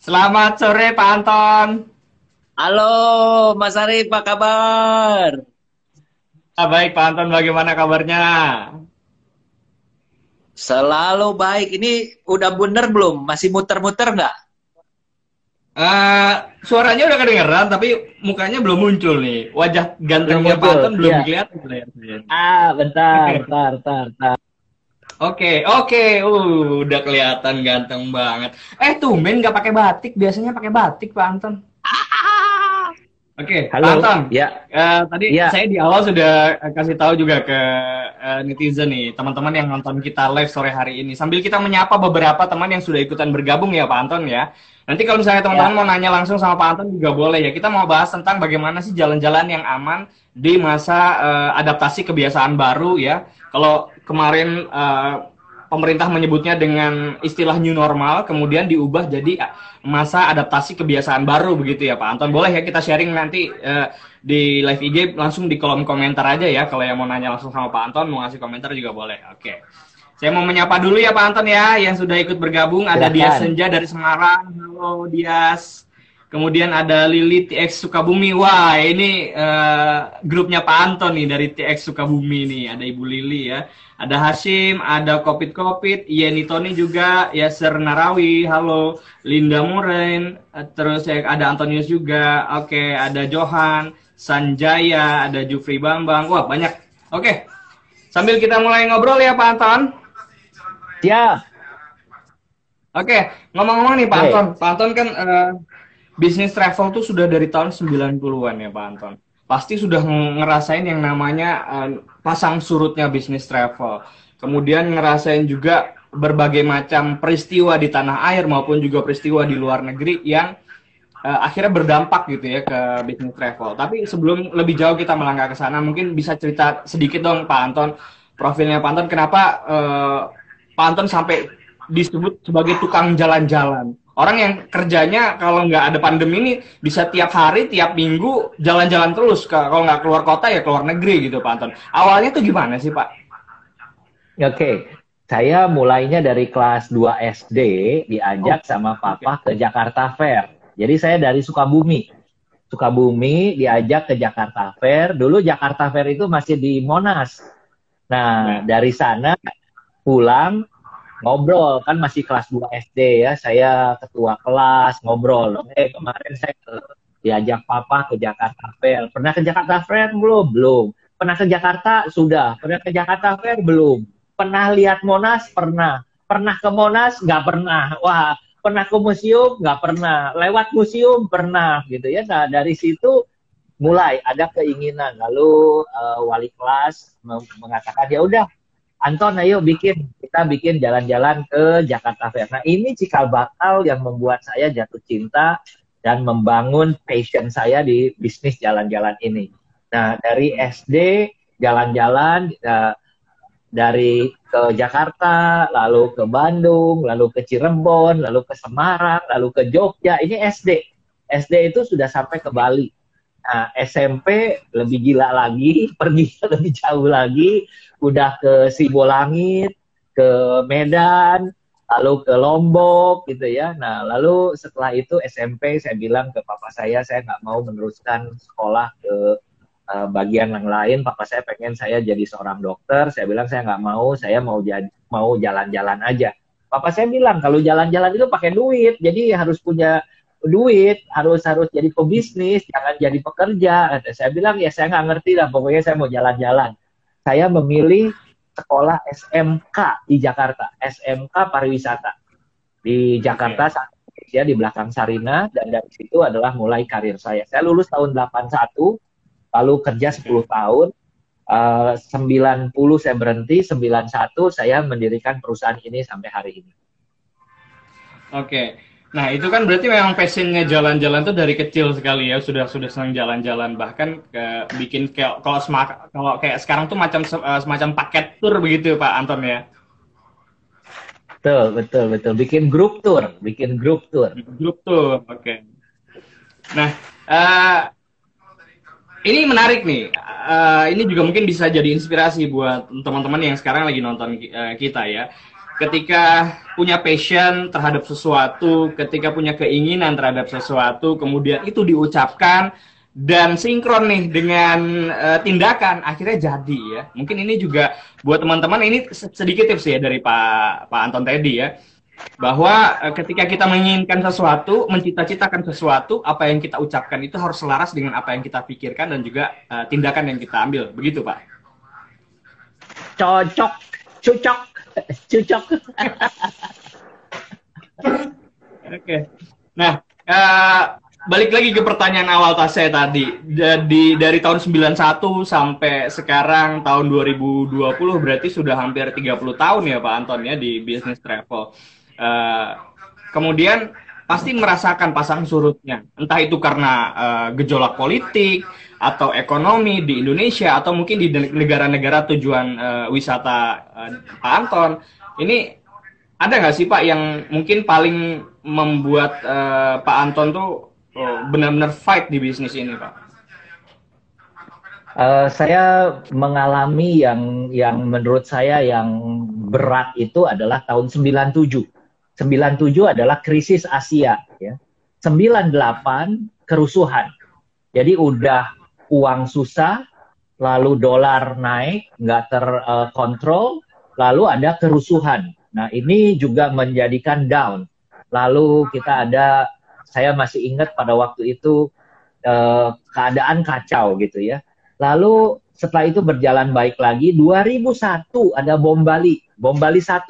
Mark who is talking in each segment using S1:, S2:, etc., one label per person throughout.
S1: Selamat sore Pak Anton.
S2: Halo Mas Arif, apa kabar?
S1: Ah, baik Pak Anton, bagaimana kabarnya?
S2: Selalu baik. Ini udah bener belum? Masih muter-muter nggak?
S1: Uh, suaranya udah kedengeran, tapi mukanya belum muncul nih. Wajah gantengnya Pak Anton belum ya. kelihatan.
S2: Ah, bentar, bentar, bentar, bentar.
S1: Oke, okay, oke, okay. uh, udah kelihatan ganteng banget. Eh, tumben nggak pakai batik, biasanya pakai batik Pak Anton. Oke, okay, Pak Anton. Ya. Uh, tadi ya. saya di awal sudah kasih tahu juga ke uh, netizen nih, teman-teman yang nonton kita live sore hari ini. Sambil kita menyapa beberapa teman yang sudah ikutan bergabung ya Pak Anton ya. Nanti kalau misalnya teman-teman ya. mau nanya langsung sama Pak Anton juga boleh ya. Kita mau bahas tentang bagaimana sih jalan-jalan yang aman di masa uh, adaptasi kebiasaan baru ya. Kalau kemarin uh, pemerintah menyebutnya dengan istilah new normal, kemudian diubah jadi eh, masa adaptasi kebiasaan baru begitu ya Pak Anton. Boleh ya kita sharing nanti uh, di live IG langsung di kolom komentar aja ya kalau yang mau nanya langsung sama Pak Anton mau ngasih komentar juga boleh. Oke. Saya mau menyapa dulu ya Pak Anton ya yang sudah ikut bergabung. Ada Dias Senja dari Semarang. Halo Dias. Kemudian ada Lili TX Sukabumi. Wah, ini uh, grupnya Pak Anton nih dari TX Sukabumi nih. Ada Ibu Lili ya. Ada Hashim, ada Kopit Kopit, Yeni Tony juga, Yaser Narawi, halo, Linda Muren, terus ya, ada Antonius juga, oke, ada Johan, Sanjaya, ada Jufri Bambang, wah banyak. Oke, sambil kita mulai ngobrol ya Pak Anton.
S2: Ya.
S1: Oke, ngomong-ngomong nih Pak hey. Anton, Pak Anton kan uh, bisnis travel tuh sudah dari tahun 90-an ya Pak Anton. Pasti sudah ngerasain yang namanya uh, pasang surutnya bisnis travel. Kemudian ngerasain juga berbagai macam peristiwa di tanah air maupun juga peristiwa di luar negeri yang uh, akhirnya berdampak gitu ya ke bisnis travel. Tapi sebelum lebih jauh kita melangkah ke sana, mungkin bisa cerita sedikit dong Pak Anton, profilnya Pak Anton, kenapa uh, Pak Anton sampai disebut sebagai tukang jalan-jalan? Orang yang kerjanya kalau nggak ada pandemi ini bisa tiap hari, tiap minggu jalan-jalan terus. Kalau nggak keluar kota ya keluar negeri gitu Pak Anton. Awalnya tuh gimana sih Pak?
S2: Oke, saya mulainya dari kelas 2 SD diajak oh, sama papa okay. ke Jakarta Fair. Jadi saya dari Sukabumi. Sukabumi diajak ke Jakarta Fair. Dulu Jakarta Fair itu masih di Monas. Nah, ya. dari sana pulang ngobrol. Kan masih kelas 2 SD ya saya ketua kelas ngobrol. Eh kemarin saya diajak papa ke Jakarta Fair. Pernah ke Jakarta Fair? Belum belum. Pernah ke Jakarta? Sudah. Pernah ke Jakarta Fair? Belum. Pernah lihat Monas? Pernah. Pernah ke Monas? Nggak pernah. Wah pernah ke museum? Nggak pernah. Lewat museum? Pernah. Gitu ya. Nah dari situ mulai ada keinginan. Lalu uh, wali kelas mengatakan ya udah Anton ayo bikin kita bikin jalan-jalan ke Jakarta Fair. Nah ini cikal bakal yang membuat saya jatuh cinta dan membangun passion saya di bisnis jalan-jalan ini. Nah dari SD jalan-jalan uh, dari ke Jakarta, lalu ke Bandung, lalu ke Cirebon, lalu ke Semarang, lalu ke Jogja. Ini SD. SD itu sudah sampai ke Bali. Nah, SMP lebih gila lagi, pergi lebih jauh lagi, udah ke Sibolangit, ke Medan, lalu ke Lombok gitu ya. Nah, lalu setelah itu SMP saya bilang ke papa saya, saya nggak mau meneruskan sekolah ke uh, bagian yang lain. Papa saya pengen saya jadi seorang dokter. Saya bilang saya nggak mau, saya mau jadi mau jalan-jalan aja. Papa saya bilang kalau jalan-jalan itu pakai duit, jadi harus punya duit, harus harus jadi pebisnis, jangan jadi pekerja. Saya bilang ya saya nggak ngerti lah, pokoknya saya mau jalan-jalan saya memilih sekolah SMK di Jakarta, SMK pariwisata di Jakarta okay. ya di belakang Sarina dan dari situ adalah mulai karir saya. Saya lulus tahun 81, lalu kerja 10 tahun. Uh, 90 saya berhenti, 91 saya mendirikan perusahaan ini sampai hari ini.
S1: Oke. Okay. Nah itu kan berarti memang passionnya jalan-jalan tuh dari kecil sekali ya sudah sudah senang jalan-jalan bahkan ke, bikin kayak kalau semak kalau kayak sekarang tuh macam uh, semacam paket tour begitu Pak Anton ya.
S2: Betul betul betul bikin grup tour bikin grup tour.
S1: Grup tour oke. Okay. Nah uh, ini menarik nih. Uh, ini juga mungkin bisa jadi inspirasi buat teman-teman yang sekarang lagi nonton uh, kita ya ketika punya passion terhadap sesuatu, ketika punya keinginan terhadap sesuatu, kemudian itu diucapkan dan sinkron nih dengan uh, tindakan, akhirnya jadi ya. Mungkin ini juga buat teman-teman ini sedikit tips ya dari Pak Pak Anton Teddy ya bahwa uh, ketika kita menginginkan sesuatu, mencita-citakan sesuatu, apa yang kita ucapkan itu harus selaras dengan apa yang kita pikirkan dan juga uh, tindakan yang kita ambil. Begitu, Pak.
S2: Cocok, cocok Cucok.
S1: Oke. Nah, uh, balik lagi ke pertanyaan awal saya tadi. Jadi dari tahun 91 sampai sekarang tahun 2020 berarti sudah hampir 30 tahun ya Pak Anton ya di bisnis travel. Uh, kemudian pasti merasakan pasang surutnya. Entah itu karena uh, gejolak politik atau ekonomi di Indonesia atau mungkin di negara-negara tujuan uh, wisata uh, Pak Anton. Ini ada nggak sih Pak yang mungkin paling membuat uh, Pak Anton tuh benar-benar fight di bisnis ini Pak?
S2: Uh, saya mengalami yang yang menurut saya yang berat itu adalah tahun 97 97 adalah krisis Asia ya. 98 kerusuhan. Jadi udah uang susah, lalu dolar naik, nggak terkontrol, lalu ada kerusuhan. Nah ini juga menjadikan down. Lalu kita ada, saya masih ingat pada waktu itu eh, keadaan kacau gitu ya. Lalu setelah itu berjalan baik lagi, 2001 ada bom Bali, bom Bali 1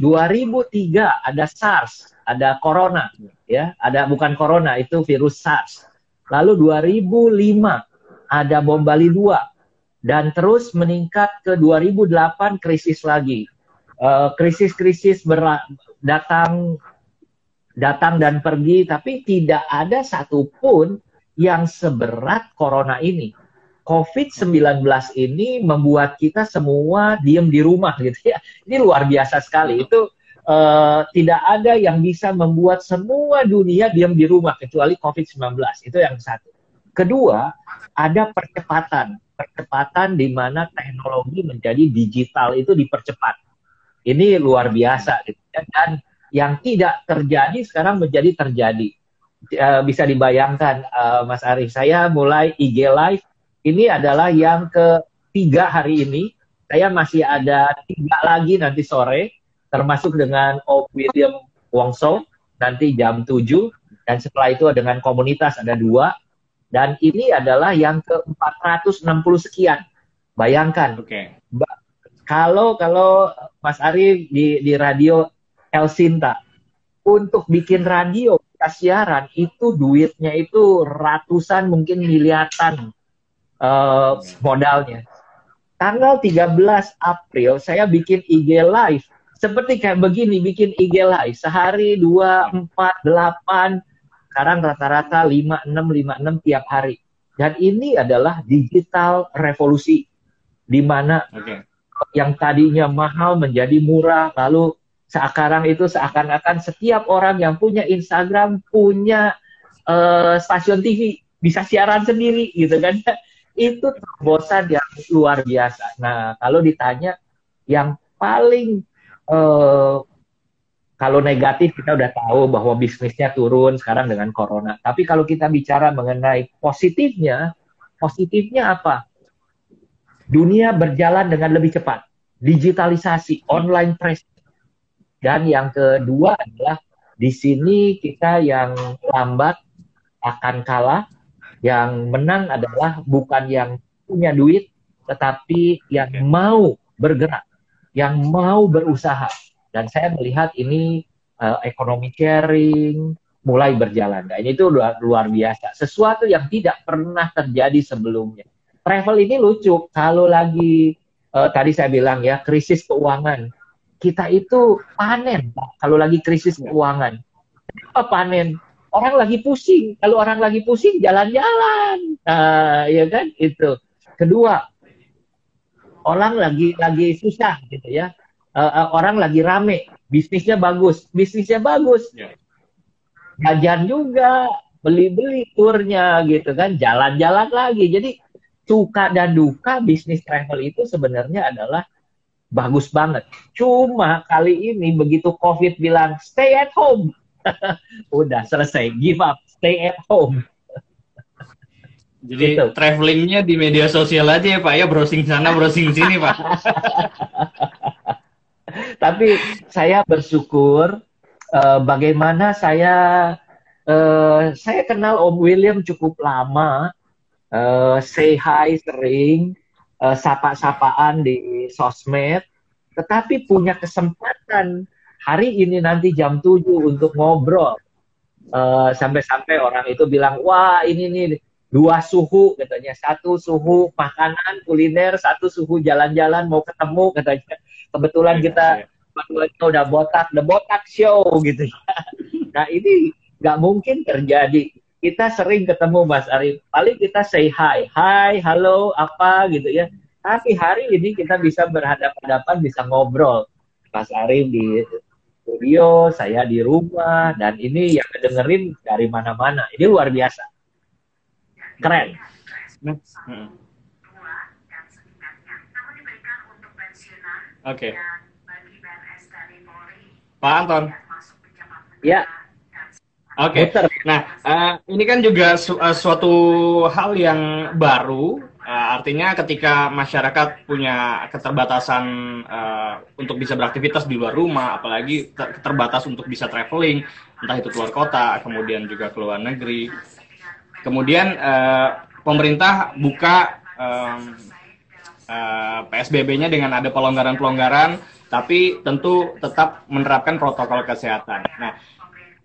S2: 2003 ada SARS, ada corona, ya, ada bukan corona itu virus SARS. Lalu 2005 ada bom Bali 2 dan terus meningkat ke 2008 krisis lagi. Uh, krisis-krisis datang datang dan pergi tapi tidak ada satupun yang seberat corona ini. COVID-19 ini membuat kita semua diem di rumah gitu ya. Ini luar biasa sekali. Itu uh, tidak ada yang bisa membuat semua dunia diem di rumah kecuali COVID-19. Itu yang satu. Kedua, ada percepatan. Percepatan di mana teknologi menjadi digital itu dipercepat. Ini luar biasa gitu ya. Dan yang tidak terjadi sekarang menjadi terjadi. Uh, bisa dibayangkan uh, Mas Arief, saya mulai IG Live ini adalah yang ketiga hari ini. Saya masih ada tiga lagi nanti sore, termasuk dengan William Wongso nanti jam 7 dan setelah itu dengan komunitas ada dua dan ini adalah yang ke 460 sekian. Bayangkan. Oke. Okay. Kalau kalau Mas Ari di di radio El Sinta untuk bikin radio siaran itu duitnya itu ratusan mungkin miliaran uh, modalnya. Tanggal 13 April saya bikin IG live seperti kayak begini bikin IG live sehari 2 4 8 sekarang rata-rata 5 6 5 6 tiap hari. Dan ini adalah digital revolusi di mana okay. yang tadinya mahal menjadi murah lalu sekarang itu seakan-akan setiap orang yang punya Instagram punya uh, stasiun TV bisa siaran sendiri gitu kan itu terobosan yang luar biasa. Nah, kalau ditanya yang paling eh, kalau negatif kita udah tahu bahwa bisnisnya turun sekarang dengan corona. Tapi kalau kita bicara mengenai positifnya, positifnya apa? Dunia berjalan dengan lebih cepat. Digitalisasi, online press. Dan yang kedua adalah di sini kita yang lambat akan kalah yang menang adalah bukan yang punya duit, tetapi yang mau bergerak, yang mau berusaha. Dan saya melihat ini uh, ekonomi sharing mulai berjalan. Dan ini itu luar, luar biasa. Sesuatu yang tidak pernah terjadi sebelumnya. Travel ini lucu. Kalau lagi uh, tadi saya bilang ya krisis keuangan, kita itu panen. Kalau lagi krisis keuangan, apa panen? orang lagi pusing. Kalau orang lagi pusing, jalan-jalan. Nah, ya kan? Itu. Kedua, orang lagi lagi susah gitu ya. Uh, orang lagi rame, bisnisnya bagus, bisnisnya bagus. Jajan juga, beli-beli turnya gitu kan, jalan-jalan lagi. Jadi suka dan duka bisnis travel itu sebenarnya adalah bagus banget. Cuma kali ini begitu COVID bilang stay at home, udah selesai, give up, stay at home.
S1: Jadi gitu. travelingnya di media sosial aja ya Pak ya, browsing sana, browsing sini Pak.
S2: Tapi saya bersyukur uh, bagaimana saya uh, saya kenal Om William cukup lama, uh, say hi sering, uh, sapa-sapaan di sosmed, tetapi punya kesempatan hari ini nanti jam 7 untuk ngobrol. Sampai-sampai uh, orang itu bilang, wah ini nih dua suhu katanya. Satu suhu makanan kuliner satu suhu jalan-jalan mau ketemu katanya. Kebetulan iya, kita iya. udah botak the botak show gitu nah ini nggak mungkin terjadi kita sering ketemu Mas Arif paling kita say hi hi halo apa gitu ya tapi hari ini kita bisa berhadapan-hadapan bisa ngobrol Mas Arif di studio saya di rumah dan ini yang dengerin dari mana-mana ini luar biasa keren hmm.
S1: Oke. Okay. Pak Anton.
S2: Ya.
S1: Oke. Okay. Nah, uh, ini kan juga su uh, suatu hal yang baru. Uh, artinya ketika masyarakat punya keterbatasan uh, untuk bisa beraktivitas di luar rumah, apalagi ter terbatas untuk bisa traveling, entah itu keluar kota, kemudian juga keluar negeri, Kemudian uh, pemerintah buka um, uh, PSBB-nya dengan ada pelonggaran-pelonggaran, tapi tentu tetap menerapkan protokol kesehatan. Nah,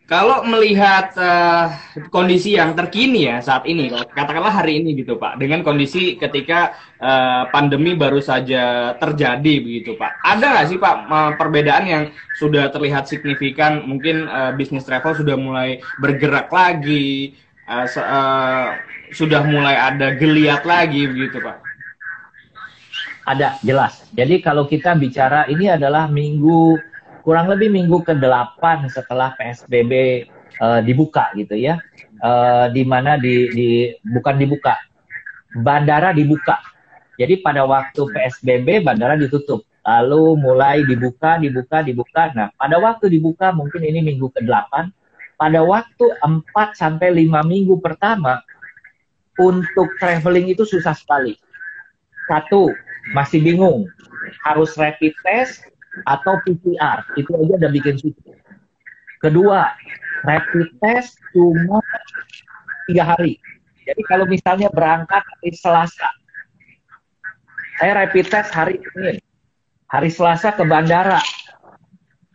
S1: kalau melihat uh, kondisi yang terkini ya saat ini, katakanlah hari ini gitu Pak, dengan kondisi ketika uh, pandemi baru saja terjadi begitu Pak, ada nggak sih Pak perbedaan yang sudah terlihat signifikan? Mungkin uh, bisnis travel sudah mulai bergerak lagi, uh, uh, sudah mulai ada geliat lagi begitu Pak?
S2: Ada, jelas. Jadi kalau kita bicara ini adalah minggu kurang lebih minggu ke-8 setelah PSBB uh, dibuka gitu ya. Uh, di mana di, di bukan dibuka. Bandara dibuka. Jadi pada waktu PSBB bandara ditutup. Lalu mulai dibuka, dibuka, dibuka. Nah, pada waktu dibuka mungkin ini minggu ke-8 pada waktu 4 sampai 5 minggu pertama untuk traveling itu susah sekali. Satu, masih bingung harus rapid test atau PCR. Itu aja udah bikin susah. Kedua, rapid test cuma tiga hari. Jadi kalau misalnya berangkat hari Selasa, saya rapid test hari ini, hari Selasa ke bandara,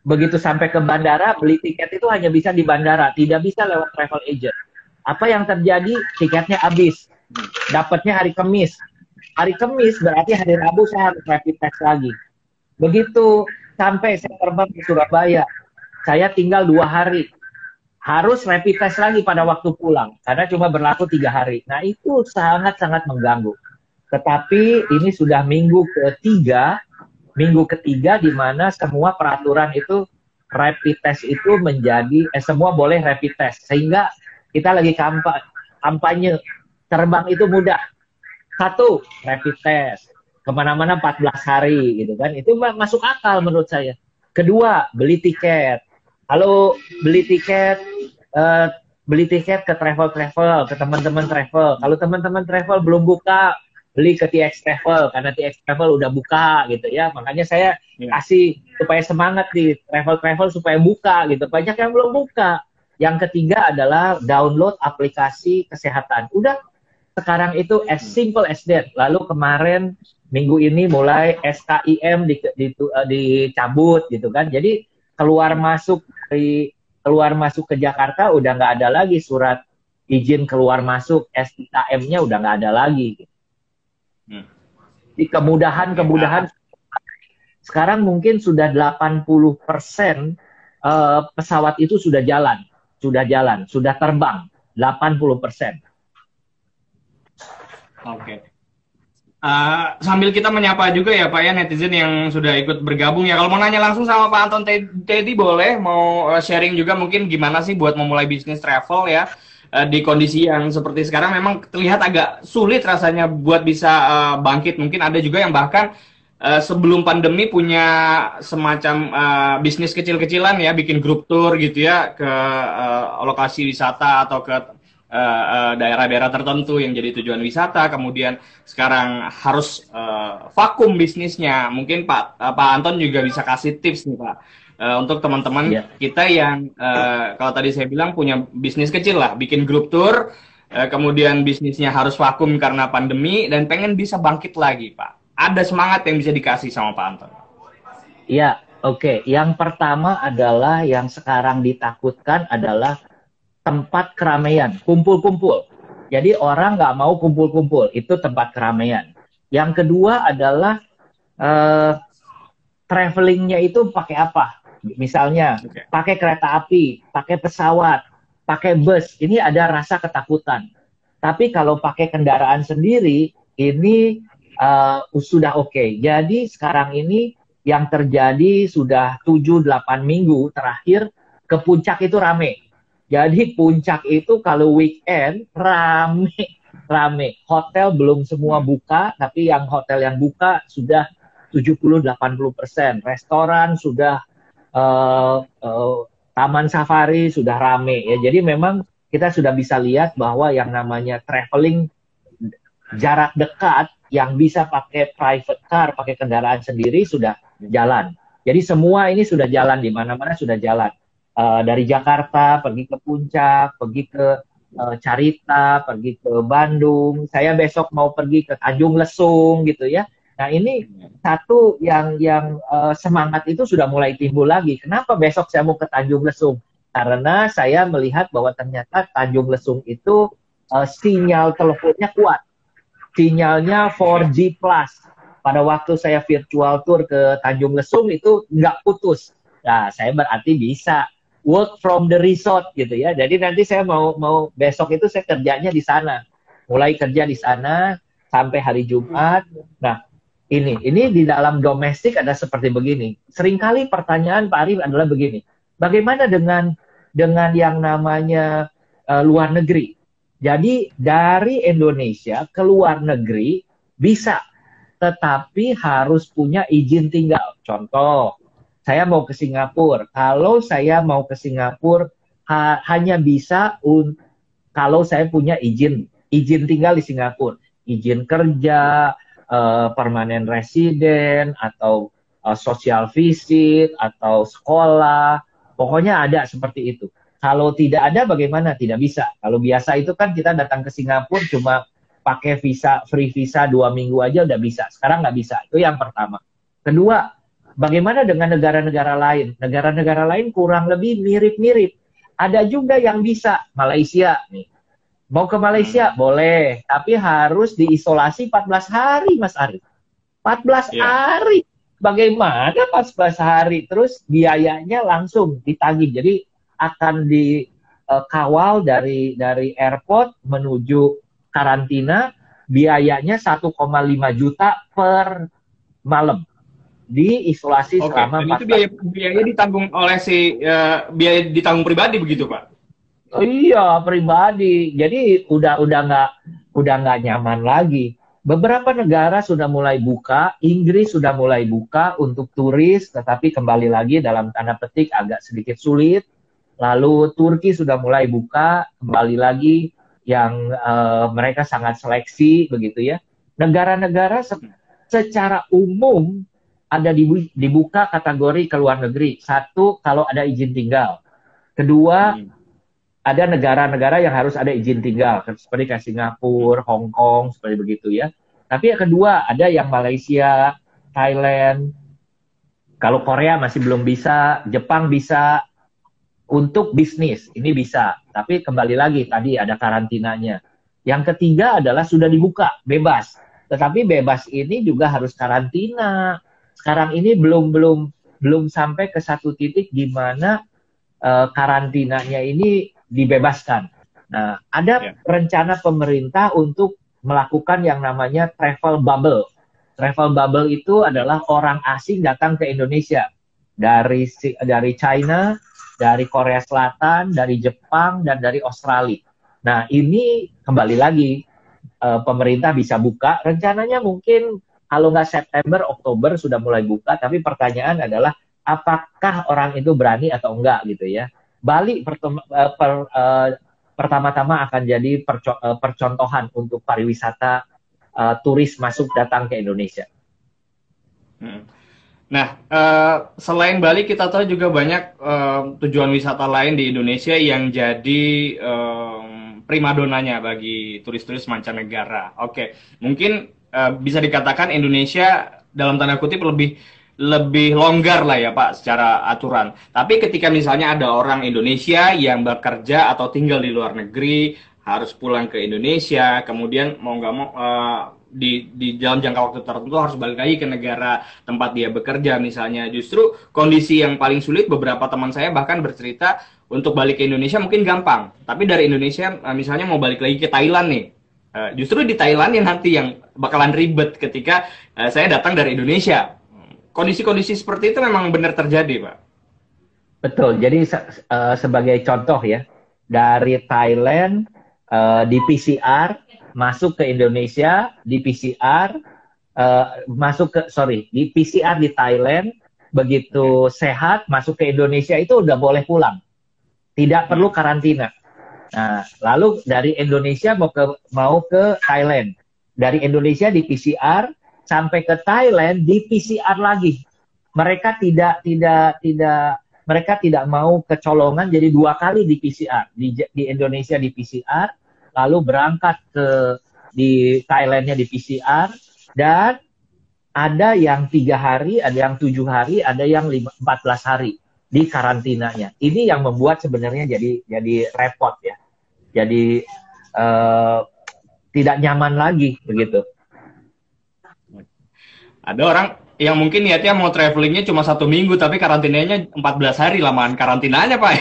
S2: begitu sampai ke bandara beli tiket itu hanya bisa di bandara, tidak bisa lewat travel agent. Apa yang terjadi? Tiketnya habis. Dapatnya hari Kamis. Hari Kamis berarti hari Rabu saya harus rapid test lagi. Begitu sampai saya terbang ke Surabaya, saya tinggal dua hari. Harus rapid test lagi pada waktu pulang, karena cuma berlaku tiga hari. Nah itu sangat-sangat mengganggu. Tetapi ini sudah minggu ketiga, minggu ketiga di mana semua peraturan itu rapid test itu menjadi eh, semua boleh rapid test sehingga kita lagi kampanye, kampanye terbang itu mudah satu rapid test ke mana-mana 14 hari gitu kan itu masuk akal menurut saya kedua beli tiket halo beli tiket uh, beli tiket ke travel travel ke teman-teman travel kalau teman-teman travel belum buka beli ke TX Travel karena TX Travel udah buka gitu ya. Makanya saya yeah. kasih supaya semangat di travel travel supaya buka gitu. Banyak yang belum buka. Yang ketiga adalah download aplikasi kesehatan. Udah sekarang itu as hmm. simple as that. Lalu kemarin minggu ini mulai SKIM di, di, uh, dicabut gitu kan. Jadi keluar masuk dari keluar masuk ke Jakarta udah nggak ada lagi surat izin keluar masuk SKIM-nya udah nggak ada lagi. Hmm. Di kemudahan-kemudahan sekarang mungkin sudah 80 persen uh, pesawat itu sudah jalan, sudah jalan, sudah terbang 80 persen.
S1: Oke. Okay. Uh, eh, sambil kita menyapa juga ya Pak ya netizen yang sudah ikut bergabung ya. Kalau mau nanya langsung sama Pak Anton Teddy boleh, mau eh, sharing juga mungkin gimana sih buat memulai bisnis travel ya uh, di kondisi yang seperti sekarang memang terlihat agak sulit rasanya buat bisa bangkit. Mungkin ada juga yang bahkan sebelum pandemi punya semacam bisnis kecil-kecilan ya, bikin grup tour gitu ya ke lokasi wisata atau ke daerah-daerah uh, tertentu yang jadi tujuan wisata. Kemudian sekarang harus uh, vakum bisnisnya. Mungkin Pak uh, Pak Anton juga bisa kasih tips nih Pak. Uh, untuk teman-teman yeah. kita yang uh, kalau tadi saya bilang punya bisnis kecil lah, bikin grup tour, uh, kemudian bisnisnya harus vakum karena pandemi dan pengen bisa bangkit lagi, Pak ada semangat yang bisa dikasih sama Pak Anton?
S2: Iya, oke. Okay. Yang pertama adalah yang sekarang ditakutkan adalah tempat keramaian, kumpul-kumpul. Jadi orang nggak mau kumpul-kumpul, itu tempat keramaian. Yang kedua adalah uh, travelingnya itu pakai apa? Misalnya okay. pakai kereta api, pakai pesawat, pakai bus. Ini ada rasa ketakutan. Tapi kalau pakai kendaraan sendiri, ini uh, sudah oke. Okay. Jadi sekarang ini yang terjadi sudah 7-8 minggu terakhir ke puncak itu rame. Jadi puncak itu kalau weekend rame, rame. Hotel belum semua buka, tapi yang hotel yang buka sudah 70-80 persen. Restoran sudah uh, uh, taman safari sudah rame ya. Jadi memang kita sudah bisa lihat bahwa yang namanya traveling jarak dekat yang bisa pakai private car, pakai kendaraan sendiri sudah jalan. Jadi semua ini sudah jalan di mana-mana sudah jalan. Uh, dari Jakarta pergi ke Puncak, pergi ke uh, Carita, pergi ke Bandung. Saya besok mau pergi ke Tanjung Lesung gitu ya. Nah ini satu yang yang uh, semangat itu sudah mulai timbul lagi. Kenapa besok saya mau ke Tanjung Lesung? Karena saya melihat bahwa ternyata Tanjung Lesung itu uh, sinyal teleponnya kuat sinyalnya 4G plus. Pada waktu saya virtual tour ke Tanjung Lesung itu nggak putus. Nah, saya berarti bisa work from the resort gitu ya. Jadi nanti saya mau mau besok itu saya kerjanya di sana. Mulai kerja di sana sampai hari Jumat. Nah, ini ini di dalam domestik ada seperti begini. Seringkali pertanyaan Pak Arif adalah begini. Bagaimana dengan dengan yang namanya uh, luar negeri? Jadi dari Indonesia ke luar negeri bisa, tetapi harus punya izin tinggal. Contoh, saya mau ke Singapura. Kalau saya mau ke Singapura ha hanya bisa kalau saya punya izin izin tinggal di Singapura, izin kerja, uh, permanen residen atau uh, sosial visit atau sekolah, pokoknya ada seperti itu. Kalau tidak ada bagaimana? Tidak bisa. Kalau biasa itu kan kita datang ke Singapura cuma pakai visa free visa dua minggu aja udah bisa. Sekarang nggak bisa. Itu yang pertama. Kedua, bagaimana dengan negara-negara lain? Negara-negara lain kurang lebih mirip-mirip. Ada juga yang bisa. Malaysia nih. Mau ke Malaysia boleh, tapi harus diisolasi 14 hari, Mas Arif. 14 yeah. hari. Bagaimana 14 hari? Terus biayanya langsung ditagih. Jadi akan dikawal dari dari airport menuju karantina biayanya 1,5 juta per malam di isolasi Oke, selama
S1: dan itu biaya biaya ditanggung oleh si uh, biaya ditanggung pribadi begitu pak?
S2: Oh, iya pribadi. Jadi udah udah nggak udah nggak nyaman lagi. Beberapa negara sudah mulai buka, Inggris sudah mulai buka untuk turis, tetapi kembali lagi dalam tanda petik agak sedikit sulit Lalu Turki sudah mulai buka kembali lagi yang uh, mereka sangat seleksi begitu ya. Negara-negara se secara umum ada dibuka kategori ke luar negeri. Satu kalau ada izin tinggal. Kedua hmm. ada negara-negara yang harus ada izin tinggal seperti kayak Singapura, Hong Kong seperti begitu ya. Tapi yang kedua ada yang Malaysia, Thailand. Kalau Korea masih belum bisa, Jepang bisa, untuk bisnis ini bisa, tapi kembali lagi tadi ada karantinanya. Yang ketiga adalah sudah dibuka, bebas. Tetapi bebas ini juga harus karantina. Sekarang ini belum belum belum sampai ke satu titik di mana uh, karantinanya ini dibebaskan. Nah, ada yeah. rencana pemerintah untuk melakukan yang namanya travel bubble. Travel bubble itu adalah orang asing datang ke Indonesia dari dari China dari Korea Selatan, dari Jepang, dan dari Australia. Nah, ini kembali lagi uh, pemerintah bisa buka. Rencananya mungkin kalau nggak September, Oktober sudah mulai buka, tapi pertanyaan adalah apakah orang itu berani atau enggak gitu ya. Bali per, per, uh, pertama-tama akan jadi perco uh, percontohan untuk pariwisata uh, turis masuk datang ke Indonesia.
S1: Hmm. Nah, uh, selain Bali kita tahu juga banyak tujuan wisata lain di Indonesia yang jadi primadonanya bagi turis-turis mancanegara. Oke, mungkin Eh, bisa dikatakan Indonesia dalam tanda kutip lebih lebih longgar lah ya Pak secara aturan. Tapi ketika misalnya ada orang Indonesia yang bekerja atau tinggal di luar negeri harus pulang ke Indonesia, kemudian mau nggak mau uh, di di dalam jangka waktu tertentu harus balik lagi ke negara tempat dia bekerja misalnya. Justru kondisi yang paling sulit beberapa teman saya bahkan bercerita untuk balik ke Indonesia mungkin gampang, tapi dari Indonesia uh, misalnya mau balik lagi ke Thailand nih Uh, justru di Thailand yang nanti yang bakalan ribet ketika uh, saya datang dari Indonesia. Kondisi-kondisi seperti itu memang benar terjadi, Pak.
S2: Betul. Jadi uh, sebagai contoh ya, dari Thailand uh, di PCR masuk ke Indonesia di PCR uh, masuk ke sorry di PCR di Thailand begitu sehat masuk ke Indonesia itu udah boleh pulang, tidak perlu karantina. Nah, lalu dari Indonesia mau ke mau ke Thailand. Dari Indonesia di PCR sampai ke Thailand di PCR lagi. Mereka tidak tidak tidak mereka tidak mau kecolongan jadi dua kali di PCR di, di Indonesia di PCR lalu berangkat ke di Thailandnya di PCR dan ada yang tiga hari, ada yang tujuh hari, ada yang empat belas hari di karantinanya. Ini yang membuat sebenarnya jadi jadi repot ya jadi uh, tidak nyaman lagi begitu.
S1: Ada orang yang mungkin niatnya mau travelingnya cuma satu minggu tapi karantinanya 14 hari lamaan karantinanya pak.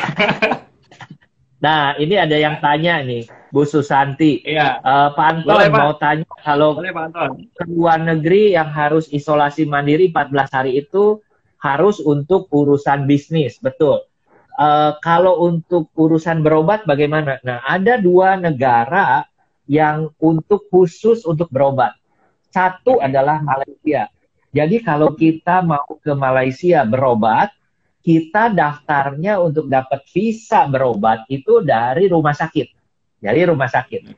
S2: nah ini ada yang tanya nih Bu Susanti. Iya. Uh, Pak Anton Boleh, Pak. mau tanya kalau Boleh, Pak Anton. ke luar negeri yang harus isolasi mandiri 14 hari itu harus untuk urusan bisnis, betul. Uh, kalau untuk urusan berobat bagaimana? Nah, ada dua negara yang untuk khusus untuk berobat. Satu adalah Malaysia. Jadi kalau kita mau ke Malaysia berobat, kita daftarnya untuk dapat visa berobat itu dari rumah sakit. Dari rumah sakit.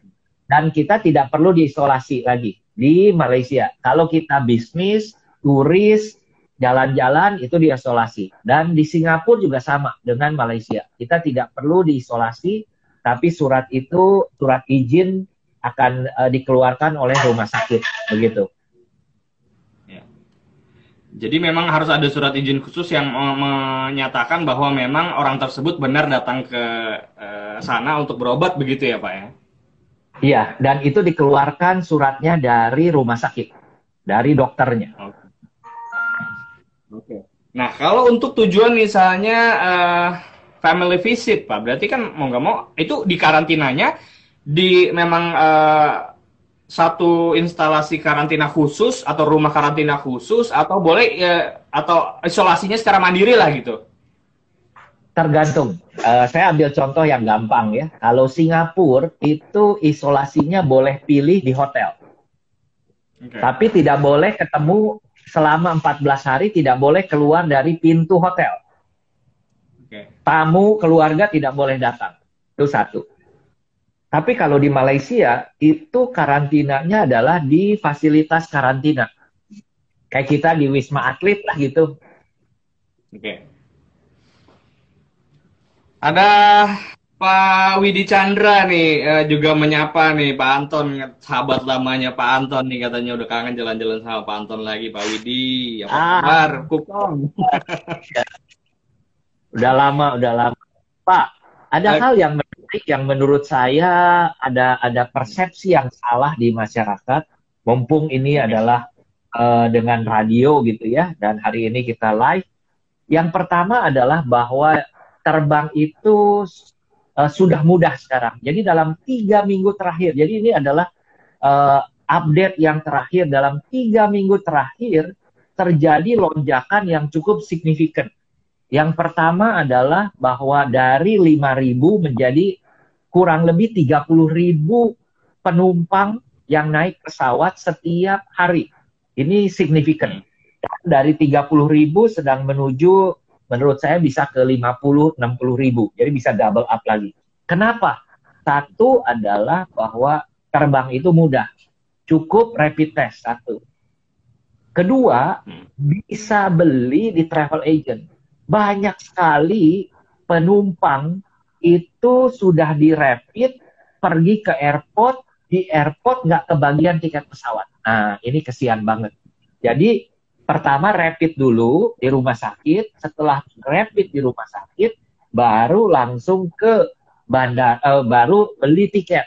S2: Dan kita tidak perlu diisolasi lagi di Malaysia. Kalau kita bisnis, turis, jalan-jalan itu diisolasi. Dan di Singapura juga sama dengan Malaysia. Kita tidak perlu diisolasi, tapi surat itu, surat izin akan uh, dikeluarkan oleh rumah sakit. Begitu.
S1: Ya. Jadi memang harus ada surat izin khusus yang menyatakan bahwa memang orang tersebut benar datang ke uh, sana untuk berobat begitu ya Pak ya?
S2: Iya, dan itu dikeluarkan suratnya dari rumah sakit, dari dokternya. Okay.
S1: Oke. Nah, kalau untuk tujuan misalnya uh, family visit, Pak, berarti kan mau nggak mau itu di karantinanya di memang uh, satu instalasi karantina khusus atau rumah karantina khusus atau boleh uh, atau isolasinya secara mandiri lah gitu.
S2: Tergantung. Uh, saya ambil contoh yang gampang ya. Kalau Singapura itu isolasinya boleh pilih di hotel. Okay. Tapi tidak boleh ketemu selama 14 hari tidak boleh keluar dari pintu hotel. Okay. Tamu keluarga tidak boleh datang. Itu satu. Tapi kalau di Malaysia itu karantinanya adalah di fasilitas karantina. Kayak kita di Wisma Atlet lah gitu.
S1: Oke. Okay. Ada Pak Widi Chandra nih uh, juga menyapa nih Pak Anton, sahabat lamanya Pak Anton nih katanya udah kangen jalan-jalan sama Pak Anton lagi Pak Widi. Apa ah. kabar? Kukong.
S2: udah lama, udah lama. Pak, ada uh, hal yang menarik yang menurut saya ada ada persepsi yang salah di masyarakat. Mumpung ini adalah uh, dengan radio gitu ya, dan hari ini kita live. Yang pertama adalah bahwa terbang itu uh, sudah mudah sekarang. Jadi dalam tiga minggu terakhir, jadi ini adalah uh, update yang terakhir dalam tiga minggu terakhir terjadi lonjakan yang cukup signifikan. Yang pertama adalah bahwa dari 5.000 menjadi kurang lebih 30.000 penumpang yang naik pesawat setiap hari. Ini signifikan. Dari 30 ribu sedang menuju menurut saya bisa ke 50 60 ribu. Jadi bisa double up lagi. Kenapa? Satu adalah bahwa terbang itu mudah. Cukup rapid test satu. Kedua, hmm. bisa beli di travel agent. Banyak sekali penumpang itu sudah di rapid pergi ke airport di airport nggak kebagian tiket pesawat. Nah ini kesian banget. Jadi pertama rapid dulu di rumah sakit, setelah rapid di rumah sakit, baru langsung ke bandar, uh, baru beli tiket.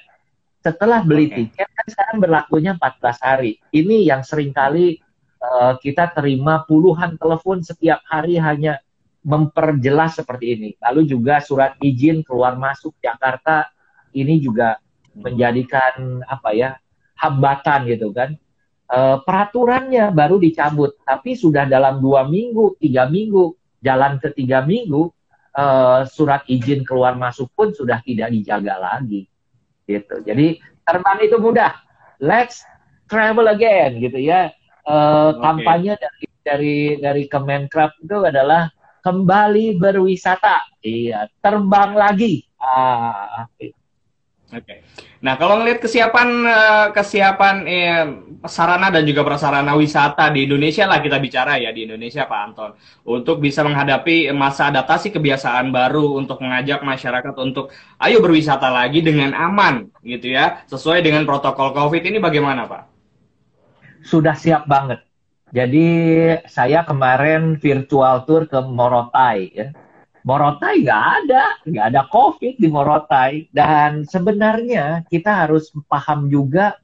S2: Setelah beli okay. tiket kan sekarang berlakunya 14 hari. Ini yang sering kali uh, kita terima puluhan telepon setiap hari hanya memperjelas seperti ini. Lalu juga surat izin keluar masuk Jakarta ini juga menjadikan apa ya hambatan gitu kan. E, peraturannya baru dicabut, tapi sudah dalam dua minggu, tiga minggu, jalan ke tiga minggu, e, surat izin keluar masuk pun sudah tidak dijaga lagi, gitu. Jadi terbang itu mudah. Let's travel again, gitu ya. E, okay. Kampanye dari dari dari Kemenkraf itu adalah kembali berwisata. Iya, terbang lagi. Ah,
S1: Oke. Okay. Nah, kalau ngelihat kesiapan eh, kesiapan eh, sarana dan juga prasarana wisata di Indonesia lah kita bicara ya di Indonesia Pak Anton untuk bisa menghadapi masa adaptasi kebiasaan baru untuk mengajak masyarakat untuk ayo berwisata lagi dengan aman gitu ya sesuai dengan protokol COVID ini bagaimana Pak?
S2: Sudah siap banget. Jadi saya kemarin virtual tour ke Morotai ya. Morotai nggak ada, nggak ada COVID di Morotai. Dan sebenarnya kita harus paham juga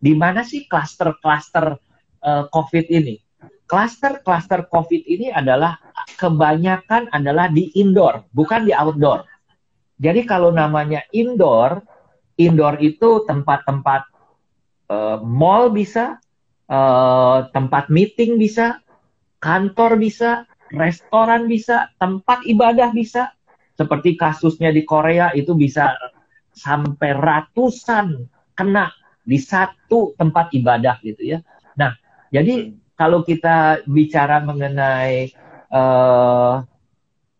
S2: di mana sih klaster-klaster uh, COVID ini. Klaster-klaster COVID ini adalah kebanyakan adalah di indoor, bukan di outdoor. Jadi kalau namanya indoor, indoor itu tempat-tempat uh, mall bisa, uh, tempat meeting bisa, kantor bisa, restoran bisa, tempat ibadah bisa. Seperti kasusnya di Korea itu bisa sampai ratusan kena di satu tempat ibadah gitu ya. Nah, jadi kalau kita bicara mengenai uh,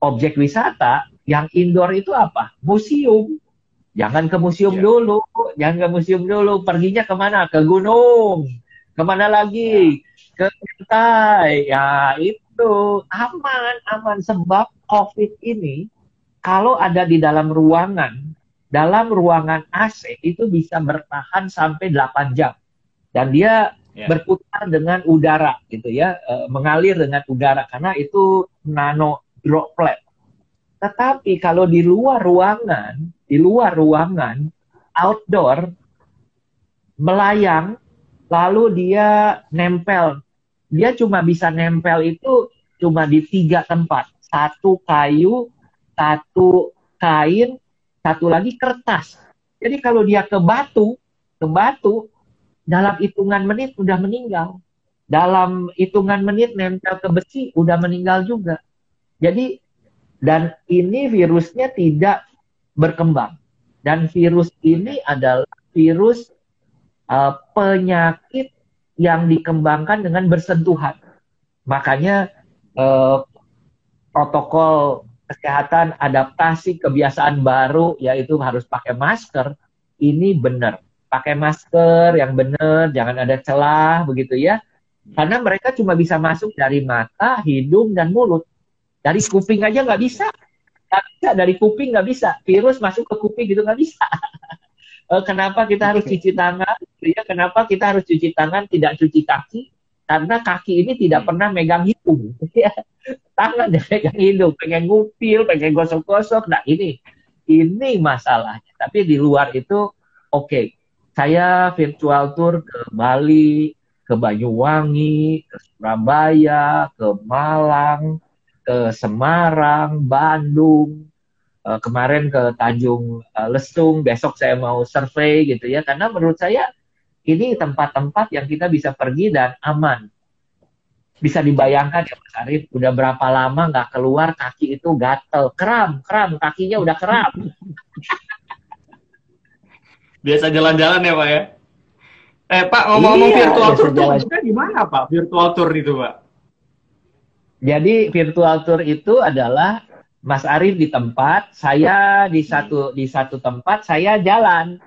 S2: objek wisata, yang indoor itu apa? Museum. Jangan ke museum yeah. dulu, jangan ke museum dulu. Perginya ke mana? Ke gunung Ke mana lagi? Ya. Ke pantai. Ya itu aman, aman sebab COVID ini kalau ada di dalam ruangan, dalam ruangan AC itu bisa bertahan sampai 8 jam. Dan dia yeah. berputar dengan udara gitu ya, e, mengalir dengan udara karena itu nano droplet. Tetapi kalau di luar ruangan, di luar ruangan, outdoor, melayang, lalu dia nempel. Dia cuma bisa nempel itu cuma di tiga tempat. Satu kayu, satu kain, satu lagi kertas. Jadi kalau dia ke batu, ke batu, dalam hitungan menit udah meninggal. Dalam hitungan menit nempel ke besi udah meninggal juga. Jadi dan ini virusnya tidak berkembang. Dan virus ini adalah virus uh, penyakit yang dikembangkan dengan bersentuhan. Makanya uh, protokol kesehatan adaptasi kebiasaan baru yaitu harus pakai masker ini benar. Pakai masker yang benar, jangan ada celah begitu ya. Karena mereka cuma bisa masuk dari mata, hidung, dan mulut. Dari kuping aja nggak bisa. Nggak bisa, dari kuping nggak bisa. Virus masuk ke kuping gitu nggak bisa. uh, kenapa kita harus cuci tangan? Ya kenapa kita harus cuci tangan tidak cuci kaki? Karena kaki ini tidak hmm. pernah megang hidung. Ya tangan yang megang hidung pengen ngupil pengen gosok-gosok. Nah ini ini masalahnya. Tapi di luar itu oke. Okay. saya virtual tour ke Bali ke Banyuwangi ke Surabaya ke Malang ke Semarang Bandung uh, kemarin ke Tanjung uh, Lesung, besok saya mau survei gitu ya, karena menurut saya ini tempat-tempat yang kita bisa pergi dan aman. Bisa dibayangkan ya Mas Arief, udah berapa lama nggak keluar kaki itu gatel, kram, kram, kakinya udah kram.
S1: Biasa jalan-jalan ya Pak ya? Eh Pak, ngomong-ngomong iya, virtual tour itu gimana Pak? Virtual tour itu Pak?
S2: Jadi virtual tour itu adalah Mas Arif di tempat, saya di satu di satu tempat, saya jalan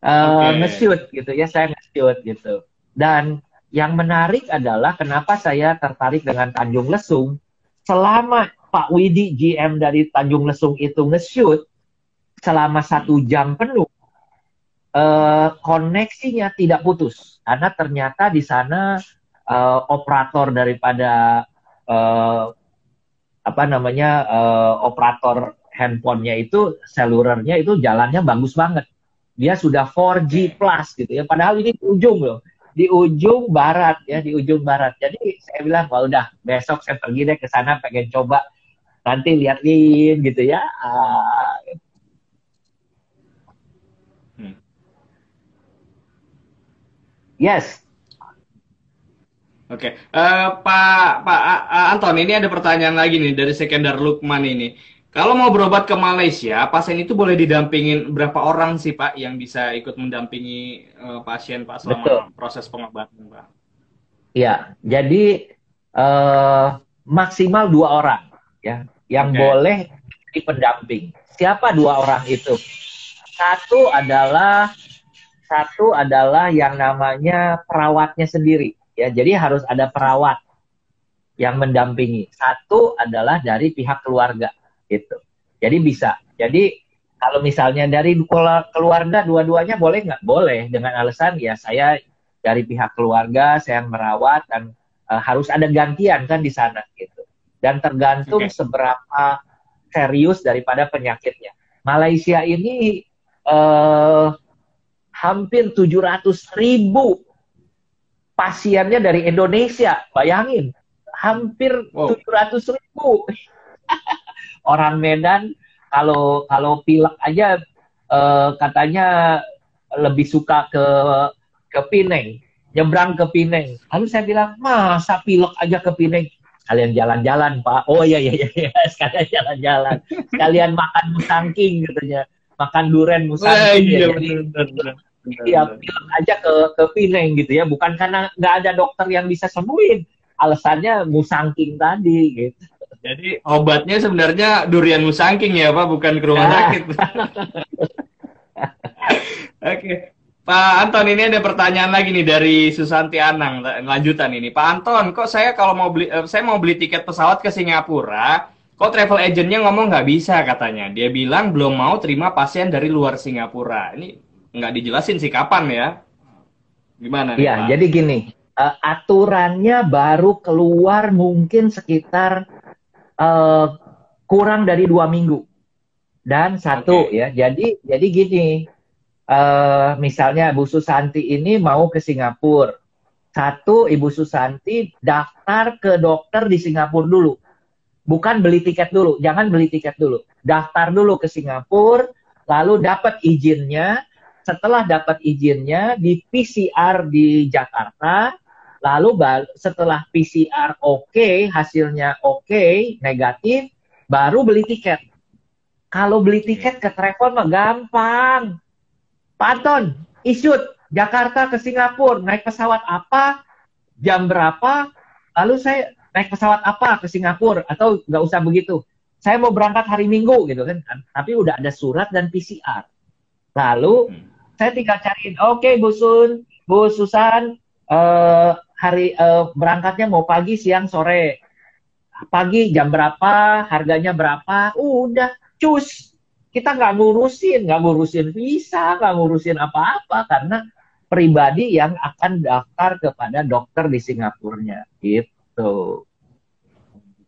S2: uh, okay. nge-shoot gitu ya, saya nge-shoot gitu. Dan yang menarik adalah kenapa saya tertarik dengan Tanjung Lesung. Selama Pak Widi GM dari Tanjung Lesung itu nge-shoot selama satu jam penuh, uh, koneksinya tidak putus karena ternyata di sana uh, operator daripada uh, apa namanya uh, operator handphonenya itu selulernya itu jalannya bagus banget. Dia sudah 4G plus gitu ya. Padahal ini di ujung loh. Di ujung barat ya di ujung barat. Jadi saya bilang kalau udah besok saya pergi deh ke sana pengen coba nanti liatin gitu ya. Uh, yes
S1: Oke, okay. uh, eh, Pak Pak uh, Anton, ini ada pertanyaan lagi nih dari Sekendar Lukman ini. Kalau mau berobat ke Malaysia, pasien itu boleh didampingin berapa orang sih Pak yang bisa ikut mendampingi uh, pasien Pak selama Betul. proses pengobatan Pak?
S2: Ya, jadi uh, maksimal dua orang ya yang okay. boleh di pendamping. Siapa dua orang itu? Satu adalah satu adalah yang namanya perawatnya sendiri ya. Jadi harus ada perawat yang mendampingi. Satu adalah dari pihak keluarga gitu. Jadi bisa. Jadi kalau misalnya dari keluarga dua-duanya boleh nggak? Boleh dengan alasan ya saya dari pihak keluarga saya merawat dan uh, harus ada gantian kan di sana gitu. Dan tergantung okay. seberapa serius daripada penyakitnya. Malaysia ini uh, hampir 700 ribu pasiennya dari Indonesia. Bayangin, hampir wow. 700 ribu. orang Medan kalau kalau pilek aja uh, katanya lebih suka ke ke Pineng, nyebrang ke Pineng. Lalu saya bilang, masa pilek aja ke Pineng? Kalian jalan-jalan, Pak. Oh iya, iya, iya, iya. sekalian jalan-jalan. Sekalian makan musangking, katanya. Makan duren musangking. Eh, iya, ya. benar, Iya, pilek aja ke ke Pineng gitu ya. Bukan karena nggak ada dokter yang bisa sembuhin. Alasannya musangking tadi gitu.
S1: Jadi obatnya sebenarnya durian musangking ya Pak, bukan ke rumah sakit. Oke. Pak Anton ini ada pertanyaan lagi nih dari Susanti Anang lanjutan ini. Pak Anton, kok saya kalau mau beli eh, saya mau beli tiket pesawat ke Singapura, kok travel agentnya ngomong nggak bisa katanya. Dia bilang belum mau terima pasien dari luar Singapura. Ini nggak dijelasin sih kapan ya? Gimana?
S2: Iya, jadi gini, uh, aturannya baru keluar mungkin sekitar uh, kurang dari dua minggu dan satu okay. ya jadi jadi gini uh, misalnya Bu Susanti ini mau ke Singapura satu Ibu Susanti daftar ke dokter di Singapura dulu bukan beli tiket dulu jangan beli tiket dulu daftar dulu ke Singapura lalu dapat izinnya setelah dapat izinnya di PCR di Jakarta Lalu setelah PCR oke, okay, hasilnya oke, okay, negatif, baru beli tiket. Kalau beli tiket ke travel mah gampang. Panton, isut Jakarta ke Singapura, naik pesawat apa, jam berapa, lalu saya naik pesawat apa ke Singapura, atau nggak usah begitu. Saya mau berangkat hari Minggu gitu kan, tapi udah ada surat dan PCR. Lalu hmm. Saya tinggal cariin, oke okay, Bu Sun, Bu Susan, uh, hari uh, berangkatnya mau pagi, siang, sore. Pagi jam berapa, harganya berapa, udah cus. Kita nggak ngurusin, nggak ngurusin visa, nggak ngurusin apa-apa karena pribadi yang akan daftar kepada dokter di Singapurnya gitu.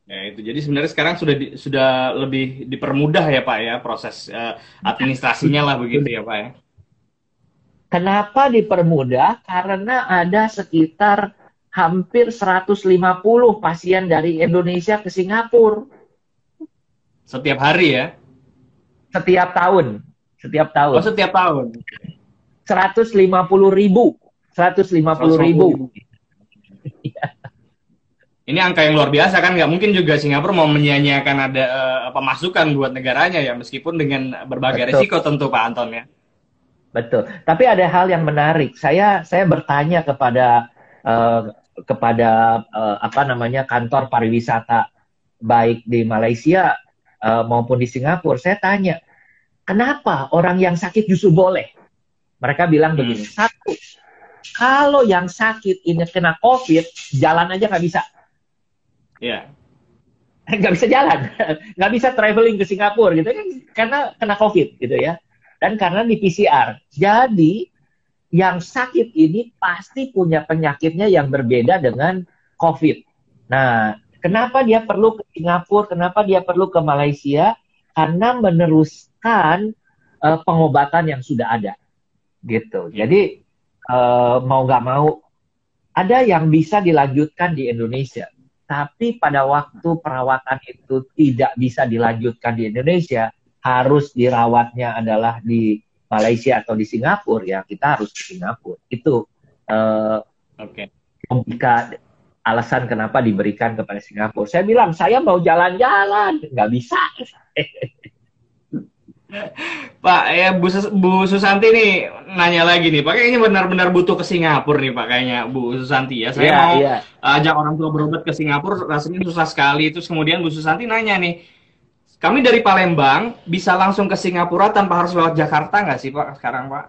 S1: Ya itu. Jadi sebenarnya sekarang sudah di, sudah lebih dipermudah ya Pak ya proses uh, administrasinya lah begitu ya Pak ya.
S2: Kenapa dipermudah? Karena ada sekitar hampir 150 pasien dari Indonesia ke Singapura.
S1: Setiap hari ya?
S2: Setiap tahun. Setiap tahun.
S1: Oh, setiap tahun.
S2: 150 ribu. 150 ribu.
S1: Ini angka yang luar biasa kan nggak mungkin juga Singapura mau menyanyiakan ada uh, pemasukan buat negaranya ya meskipun dengan berbagai Betul. resiko tentu Pak Anton ya.
S2: Betul. Tapi ada hal yang menarik. Saya saya bertanya kepada uh, kepada uh, apa namanya kantor pariwisata baik di Malaysia uh, maupun di Singapura. Saya tanya, kenapa orang yang sakit justru boleh? Mereka bilang hmm. begini. Satu, kalau yang sakit ini kena COVID, jalan aja nggak bisa.
S1: Iya.
S2: Yeah. nggak bisa jalan, nggak bisa traveling ke Singapura gitu kan karena kena COVID gitu ya dan karena di PCR. Jadi yang sakit ini pasti punya penyakitnya yang berbeda dengan COVID. Nah, kenapa dia perlu ke Singapura? Kenapa dia perlu ke Malaysia? Karena meneruskan uh, pengobatan yang sudah ada, gitu. Jadi uh, mau nggak mau ada yang bisa dilanjutkan di Indonesia, tapi pada waktu perawatan itu tidak bisa dilanjutkan di Indonesia, harus dirawatnya adalah di Malaysia atau di Singapura ya kita harus ke Singapura. Itu uh,
S1: oke.
S2: okay. alasan kenapa diberikan kepada Singapura. Saya bilang saya mau jalan-jalan. Nggak bisa.
S1: Pak ya Bu, Sus Bu Susanti nih nanya lagi nih. Pak kayaknya benar-benar butuh ke Singapura nih Pak kayaknya Bu Susanti ya. Saya yeah, mau yeah. ajak orang tua berobat ke Singapura rasanya susah sekali. Terus kemudian Bu Susanti nanya nih kami dari Palembang bisa langsung ke Singapura tanpa harus lewat Jakarta nggak sih Pak sekarang Pak?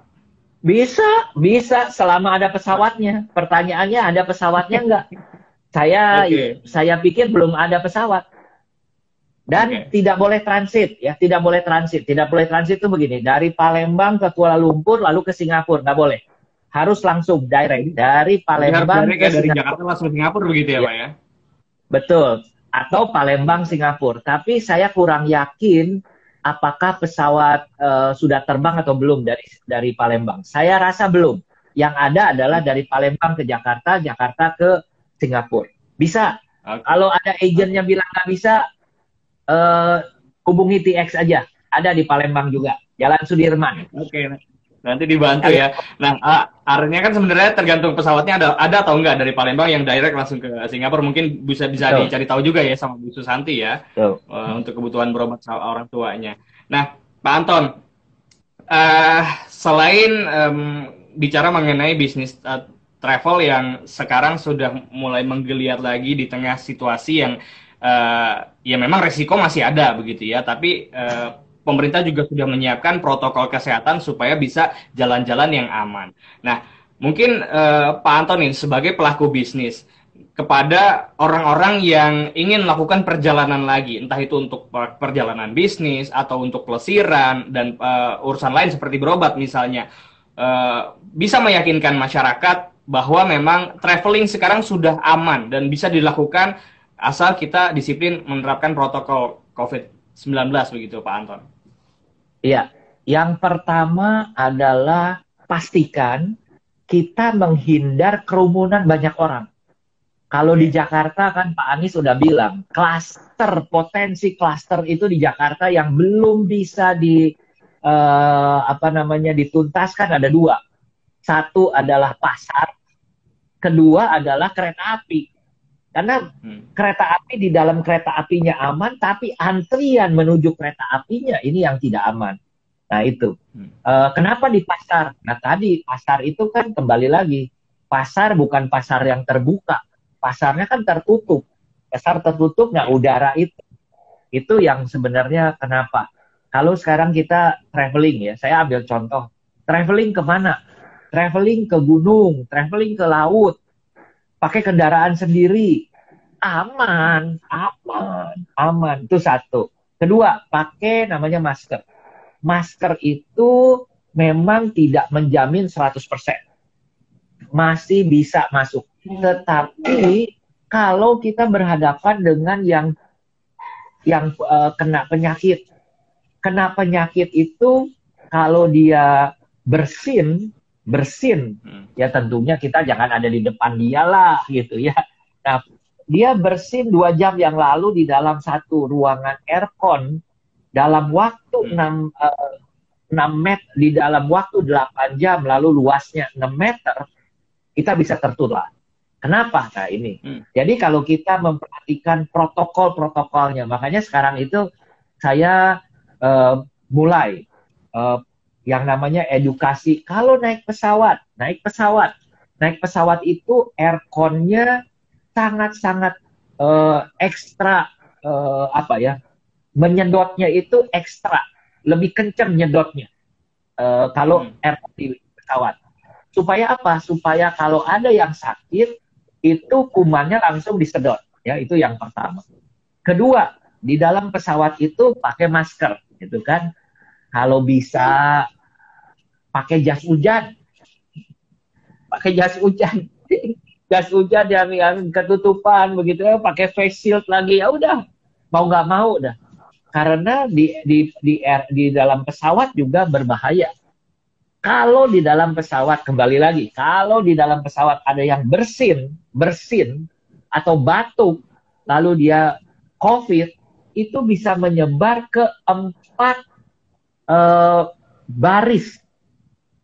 S2: Bisa, bisa selama ada pesawatnya. Pertanyaannya ada pesawatnya nggak? Saya okay. saya pikir belum ada pesawat. Dan okay. tidak boleh transit ya, tidak boleh transit. Tidak boleh transit itu begini, dari Palembang ke Kuala Lumpur lalu ke Singapura, nggak boleh. Harus langsung direct dari Palembang
S1: ke ya, dari Jakarta langsung Singapura begitu ya, ya Pak ya?
S2: Betul atau Palembang Singapura. Tapi saya kurang yakin apakah pesawat uh, sudah terbang atau belum dari dari Palembang. Saya rasa belum. Yang ada adalah dari Palembang ke Jakarta, Jakarta ke Singapura. Bisa. Okay. Kalau ada agentnya bilang nggak bisa, uh, hubungi TX aja. Ada di Palembang juga. Jalan Sudirman.
S1: Oke. Okay. Nanti dibantu ya. Nah, artinya kan sebenarnya tergantung pesawatnya ada ada atau enggak dari Palembang yang direct langsung ke Singapura. Mungkin bisa bisa Betul. dicari tahu juga ya sama Bu Susanti ya uh, untuk kebutuhan berobat orang tuanya. Nah, Pak Anton, uh, selain um, bicara mengenai bisnis uh, travel yang sekarang sudah mulai menggeliat lagi di tengah situasi yang uh, ya memang resiko masih ada begitu ya, tapi uh, pemerintah juga sudah menyiapkan protokol kesehatan supaya bisa jalan-jalan yang aman. Nah, mungkin uh, Pak Antonin sebagai pelaku bisnis kepada orang-orang yang ingin melakukan perjalanan lagi, entah itu untuk perjalanan bisnis atau untuk pelesiran dan uh, urusan lain seperti berobat misalnya, uh, bisa meyakinkan masyarakat bahwa memang traveling sekarang sudah aman dan bisa dilakukan asal kita disiplin menerapkan protokol COVID-19 begitu Pak Anton.
S2: Iya, yang pertama adalah pastikan kita menghindar kerumunan banyak orang. Kalau di Jakarta kan Pak Anies sudah bilang, klaster potensi klaster itu di Jakarta yang belum bisa di uh, apa namanya dituntaskan ada dua. Satu adalah pasar, kedua adalah kereta api. Karena hmm. kereta api di dalam kereta apinya aman, tapi antrian menuju kereta apinya ini yang tidak aman. Nah itu. Hmm. Uh, kenapa di pasar? Nah tadi pasar itu kan kembali lagi pasar bukan pasar yang terbuka, pasarnya kan tertutup. Pasar tertutup, nah udara itu itu yang sebenarnya kenapa. Kalau sekarang kita traveling ya, saya ambil contoh. Traveling ke mana? Traveling ke gunung, traveling ke laut, pakai kendaraan sendiri, aman, aman, aman. Itu satu. Kedua, pakai namanya masker. Masker itu memang tidak menjamin 100%. Masih bisa masuk. Tetapi kalau kita berhadapan dengan yang yang uh, kena penyakit, kena penyakit itu kalau dia bersin bersin hmm. ya tentunya kita jangan ada di depan dia lah gitu ya nah dia bersin dua jam yang lalu di dalam satu ruangan aircon dalam waktu hmm. 6, uh, 6 meter di dalam waktu 8 jam lalu luasnya 6 meter kita bisa tertular kenapa nah ini hmm. jadi kalau kita memperhatikan protokol-protokolnya makanya sekarang itu saya uh, mulai uh, yang namanya edukasi. Kalau naik pesawat, naik pesawat, naik pesawat itu airconnya sangat-sangat uh, ekstra uh, apa ya, menyedotnya itu ekstra, lebih kencang nyedotnya uh, kalau hmm. aircon di pesawat. Supaya apa? Supaya kalau ada yang sakit itu kumannya langsung disedot. Ya itu yang pertama. Kedua, di dalam pesawat itu pakai masker, gitu kan? Kalau bisa pakai jas hujan pakai jas hujan jas hujan yang ketutupan begitu ya pakai face shield lagi ya udah mau nggak mau dah karena di di di air, di dalam pesawat juga berbahaya kalau di dalam pesawat kembali lagi kalau di dalam pesawat ada yang bersin bersin atau batuk lalu dia covid itu bisa menyebar ke empat uh, baris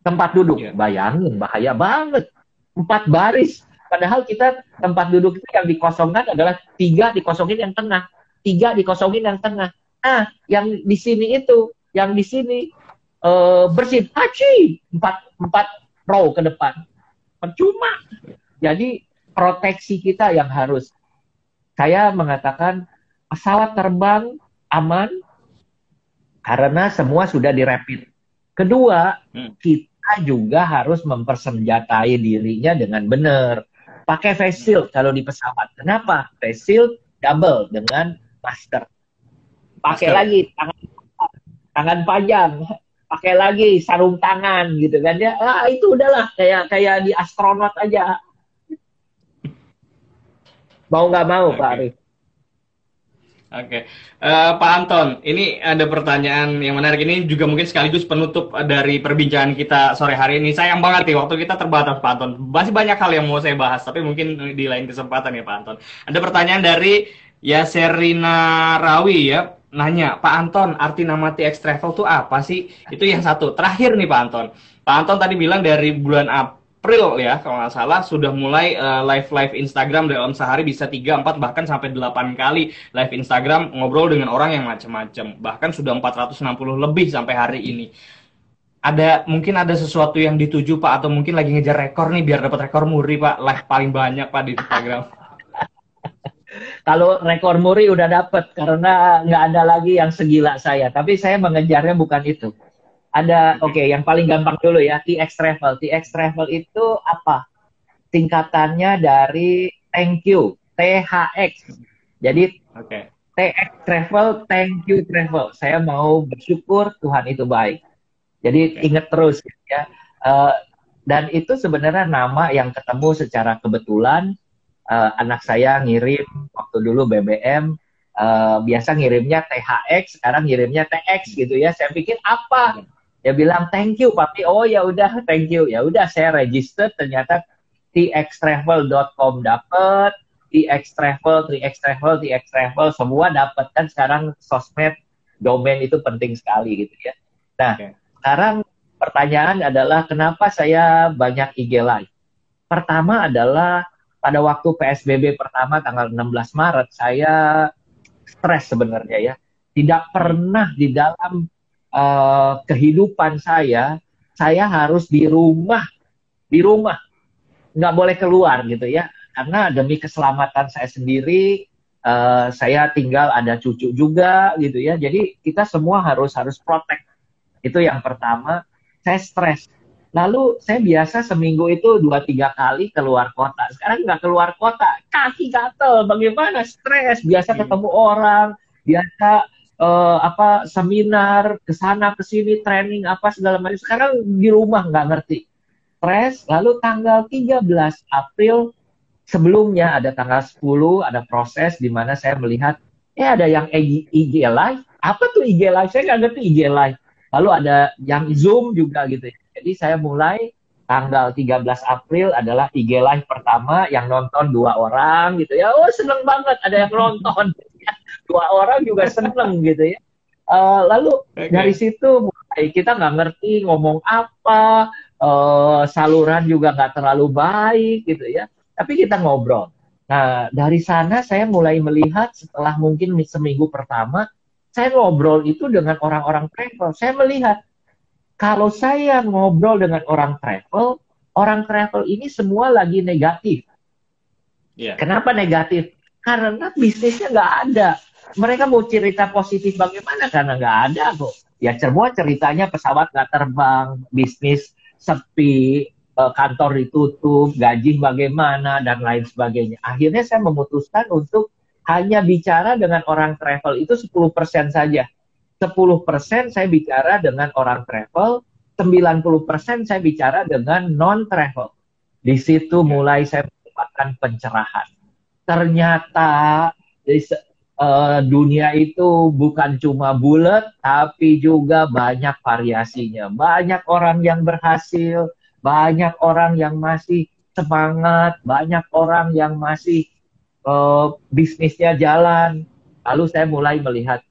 S2: tempat duduk. Yeah. Bayangin, bahaya banget. Empat baris. Padahal kita tempat duduk itu yang dikosongkan adalah tiga dikosongin yang tengah. Tiga dikosongin yang tengah. Nah, yang di sini itu, yang di sini uh, bersih. Haji! Empat, empat row ke depan. Percuma. Jadi, proteksi kita yang harus. Saya mengatakan, pesawat terbang aman, karena semua sudah direpit. Kedua, hmm. kita juga harus mempersenjatai dirinya dengan benar. Pakai face shield kalau di pesawat. Kenapa? Face shield double dengan masker. Pakai masker. lagi tangan tangan panjang, pakai lagi sarung tangan gitu kan ya. Ah, itu udahlah kayak kayak di astronot aja. Mau nggak mau okay. Pak Arif.
S1: Oke, okay. uh, eh, Pak Anton, ini ada pertanyaan yang menarik ini juga mungkin sekaligus penutup dari perbincangan kita sore hari ini. Sayang banget nih waktu kita terbatas Pak Anton. Masih banyak hal yang mau saya bahas, tapi mungkin di lain kesempatan ya Pak Anton. Ada pertanyaan dari Yaserina Rawi ya, nanya Pak Anton, arti nama TX Travel itu apa sih? Itu yang satu. Terakhir nih Pak Anton. Pak Anton tadi bilang dari bulan April April ya kalau nggak salah sudah mulai uh, live live Instagram dalam sehari bisa 3, 4 bahkan sampai 8 kali live Instagram ngobrol dengan orang yang macam-macam bahkan sudah 460 lebih sampai hari ini. Ada mungkin ada sesuatu yang dituju Pak atau mungkin lagi ngejar rekor nih biar dapat rekor muri Pak. Live paling banyak Pak di Instagram.
S2: Kalau rekor muri udah dapat karena nggak ada lagi yang segila saya. Tapi saya mengejarnya bukan itu ada oke okay, yang paling gampang dulu ya TX Travel. TX Travel itu apa? Tingkatannya dari thank you, THX. Jadi okay. TX Travel, thank you Travel. Saya mau bersyukur Tuhan itu baik. Jadi okay. ingat terus ya. Uh, dan itu sebenarnya nama yang ketemu secara kebetulan. Uh, anak saya ngirim waktu dulu BBM uh, biasa ngirimnya THX, sekarang ngirimnya TX gitu ya. Saya pikir apa? Ya bilang thank you papi. Oh ya udah thank you. Ya udah saya register ternyata txtravel.com dapat tx travel tx travel tx travel semua dapat kan sekarang sosmed domain itu penting sekali gitu ya. Nah okay. sekarang pertanyaan adalah kenapa saya banyak IG live? Pertama adalah pada waktu PSBB pertama tanggal 16 Maret saya stres sebenarnya ya. Tidak pernah di dalam uh, kehidupan saya, saya harus di rumah, di rumah, nggak boleh keluar gitu ya, karena demi keselamatan saya sendiri, uh, saya tinggal ada cucu juga gitu ya, jadi kita semua harus harus protect. Itu yang pertama, saya stres. Lalu saya biasa seminggu itu dua tiga kali keluar kota. Sekarang nggak keluar kota, kaki gatel, bagaimana stres. Biasa hmm. ketemu orang, biasa uh, apa seminar ke sana ke sini training apa segala macam. Sekarang di rumah nggak ngerti. Stres lalu tanggal 13 April sebelumnya ada tanggal 10 ada proses di mana saya melihat eh ada yang IG live. Apa tuh IG live? Saya nggak ngerti IG live. Lalu ada yang Zoom juga gitu. Jadi saya mulai tanggal 13 April adalah IG live pertama yang nonton dua orang gitu ya. Oh seneng banget ada yang nonton dua orang juga seneng gitu ya. Uh, lalu okay. dari situ mulai kita nggak ngerti ngomong apa, uh, saluran juga nggak terlalu baik gitu ya. Tapi kita ngobrol. Nah dari sana saya mulai melihat setelah mungkin seminggu pertama, saya ngobrol itu dengan orang-orang travel. Saya melihat Kalau saya ngobrol dengan orang travel, orang travel ini semua lagi negatif. Yeah. Kenapa negatif? Karena bisnisnya nggak ada. Mereka mau cerita positif bagaimana? Karena nggak ada kok. Ya semua ceritanya pesawat nggak terbang, bisnis sepi, eh, kantor ditutup, gaji bagaimana, dan lain sebagainya. Akhirnya saya memutuskan untuk hanya bicara dengan orang travel itu 10% saja. 10% saya bicara dengan orang travel, 90% saya bicara dengan non-travel. Di situ mulai saya mendapatkan pencerahan. Ternyata uh, dunia itu bukan cuma bulat, tapi juga banyak variasinya. Banyak orang yang berhasil, banyak orang yang masih semangat, banyak orang yang masih uh, bisnisnya jalan. Lalu saya mulai melihat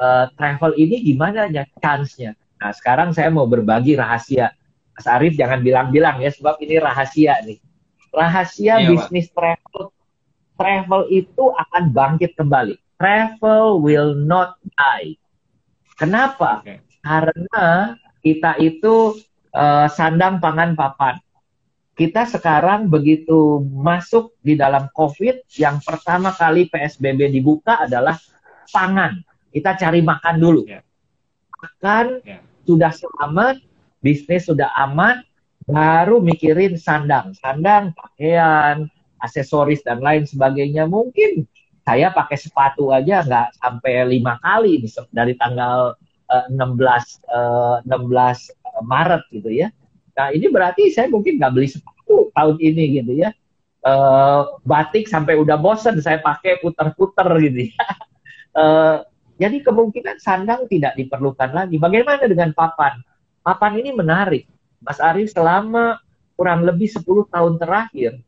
S2: uh, travel ini gimana ya chance-nya. Nah sekarang saya mau berbagi rahasia. Mas Arief jangan bilang-bilang ya sebab ini rahasia nih. Rahasia iya, bisnis Pak. travel travel itu akan bangkit kembali. Travel will not die. Kenapa? Okay. Karena kita itu uh, sandang pangan papan kita sekarang begitu masuk di dalam COVID, yang pertama kali PSBB dibuka adalah pangan. Kita cari makan dulu. Yeah. Makan yeah. sudah selamat, bisnis sudah aman, baru mikirin sandang. Sandang, pakaian, aksesoris, dan lain sebagainya. Mungkin saya pakai sepatu aja nggak sampai lima kali dari tanggal uh, 16 uh, 16 Maret gitu ya Nah ini berarti saya mungkin nggak beli sepatu tahun ini gitu ya. Uh, batik sampai udah bosen saya pakai puter-puter gitu ya. Uh, jadi kemungkinan sandang tidak diperlukan lagi. Bagaimana dengan papan? Papan ini menarik. Mas Arief selama kurang lebih 10 tahun terakhir,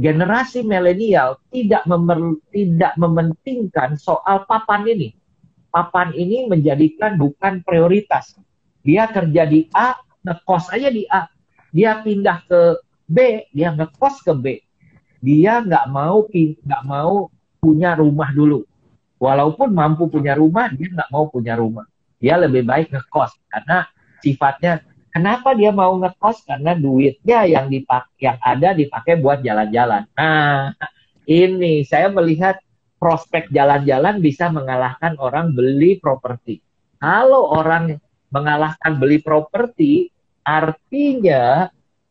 S2: generasi milenial tidak memer, tidak mementingkan soal papan ini. Papan ini menjadikan bukan prioritas. Dia kerja di A, ngekos aja di A. Dia pindah ke B, dia ngekos ke B. Dia nggak mau nggak mau punya rumah dulu. Walaupun mampu punya rumah, dia nggak mau punya rumah. Dia lebih baik ngekos karena sifatnya Kenapa dia mau ngekos? Karena duitnya yang dipak yang ada dipakai buat jalan-jalan. Nah, ini saya melihat prospek jalan-jalan bisa mengalahkan orang beli properti. Kalau orang mengalahkan beli properti, artinya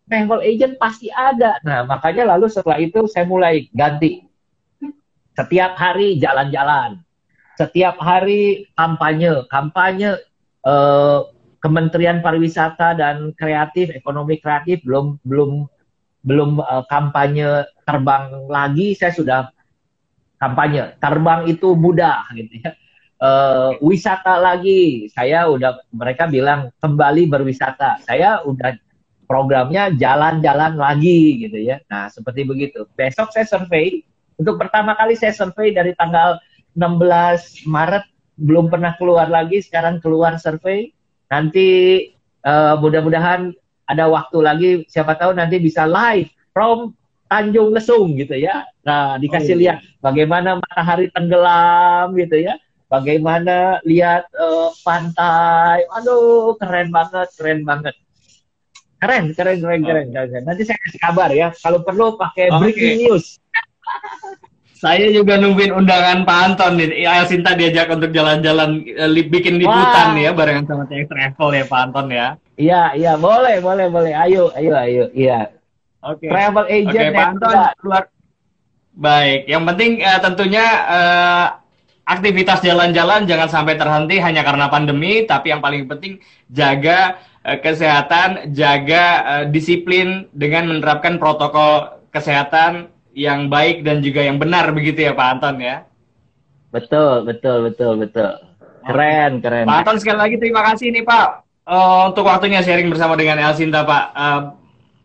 S2: travel agent pasti ada. Nah, makanya lalu setelah itu saya mulai ganti. Setiap hari jalan-jalan. Setiap hari kampanye. Kampanye eh, Kementerian Pariwisata dan Kreatif, Ekonomi Kreatif belum belum belum eh, kampanye terbang lagi, saya sudah kampanye. Terbang itu mudah gitu ya uh, wisata lagi. Saya udah mereka bilang kembali berwisata. Saya udah programnya jalan-jalan lagi gitu ya. Nah, seperti begitu. Besok saya survei. Untuk pertama kali saya survei dari tanggal 16 Maret belum pernah keluar lagi, sekarang keluar survei. Nanti uh, mudah-mudahan ada waktu lagi, siapa tahu nanti bisa live from Tanjung Lesung gitu ya. Nah, dikasih oh, iya. lihat bagaimana matahari tenggelam gitu ya bagaimana lihat uh, pantai. Aduh, keren banget, keren banget. Keren, keren, keren, keren, keren. Nanti saya kasih kabar ya. Kalau perlu pakai okay. breaking news.
S1: Saya juga nungguin undangan Pak Anton nih. Ya, Sinta diajak untuk jalan-jalan eh, bikin liputan Wah. ya barengan sama Cek Travel ya Pak Anton ya.
S2: Iya, iya, boleh, boleh, boleh. Ayo, ayo, ayo. Iya.
S1: Oke. Okay. Travel agent okay, Pak Anton keluar. Baik, yang penting uh, tentunya uh, aktivitas jalan-jalan jangan sampai terhenti hanya karena pandemi, tapi yang paling penting jaga uh, kesehatan, jaga uh, disiplin dengan menerapkan protokol kesehatan yang baik dan juga yang benar begitu ya Pak Anton ya.
S2: Betul, betul, betul, betul. Keren, keren.
S1: Pak Anton sekali lagi terima kasih nih Pak uh, untuk waktunya sharing bersama dengan Elsinta Pak. Uh,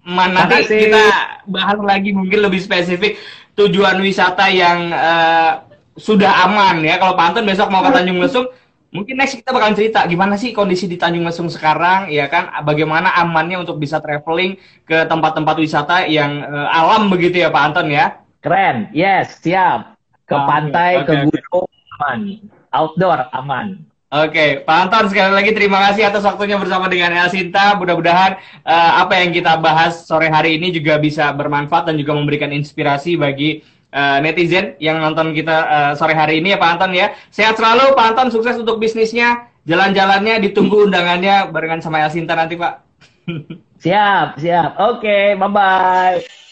S1: nanti kita bahas lagi mungkin lebih spesifik tujuan wisata yang uh, sudah aman ya. Kalau Pak Anton besok mau ke Tanjung Lesung, mungkin next kita bakal cerita gimana sih kondisi di Tanjung Lesung sekarang, ya kan? Bagaimana amannya untuk bisa traveling ke tempat-tempat wisata yang uh, alam begitu ya Pak Anton ya?
S2: Keren, yes, siap. Ke oh, pantai, okay, ke gunung, aman. Outdoor, aman.
S1: Oke, Pak Anton sekali lagi terima kasih atas waktunya bersama dengan El Sinta. Mudah-mudahan uh, apa yang kita bahas sore hari ini juga bisa bermanfaat dan juga memberikan inspirasi bagi uh, netizen yang nonton kita uh, sore hari ini ya Pak Anton ya. Sehat selalu Pak Anton, sukses untuk bisnisnya. Jalan-jalannya ditunggu undangannya barengan sama El Sinta nanti Pak.
S2: siap, siap. Oke, okay, bye-bye.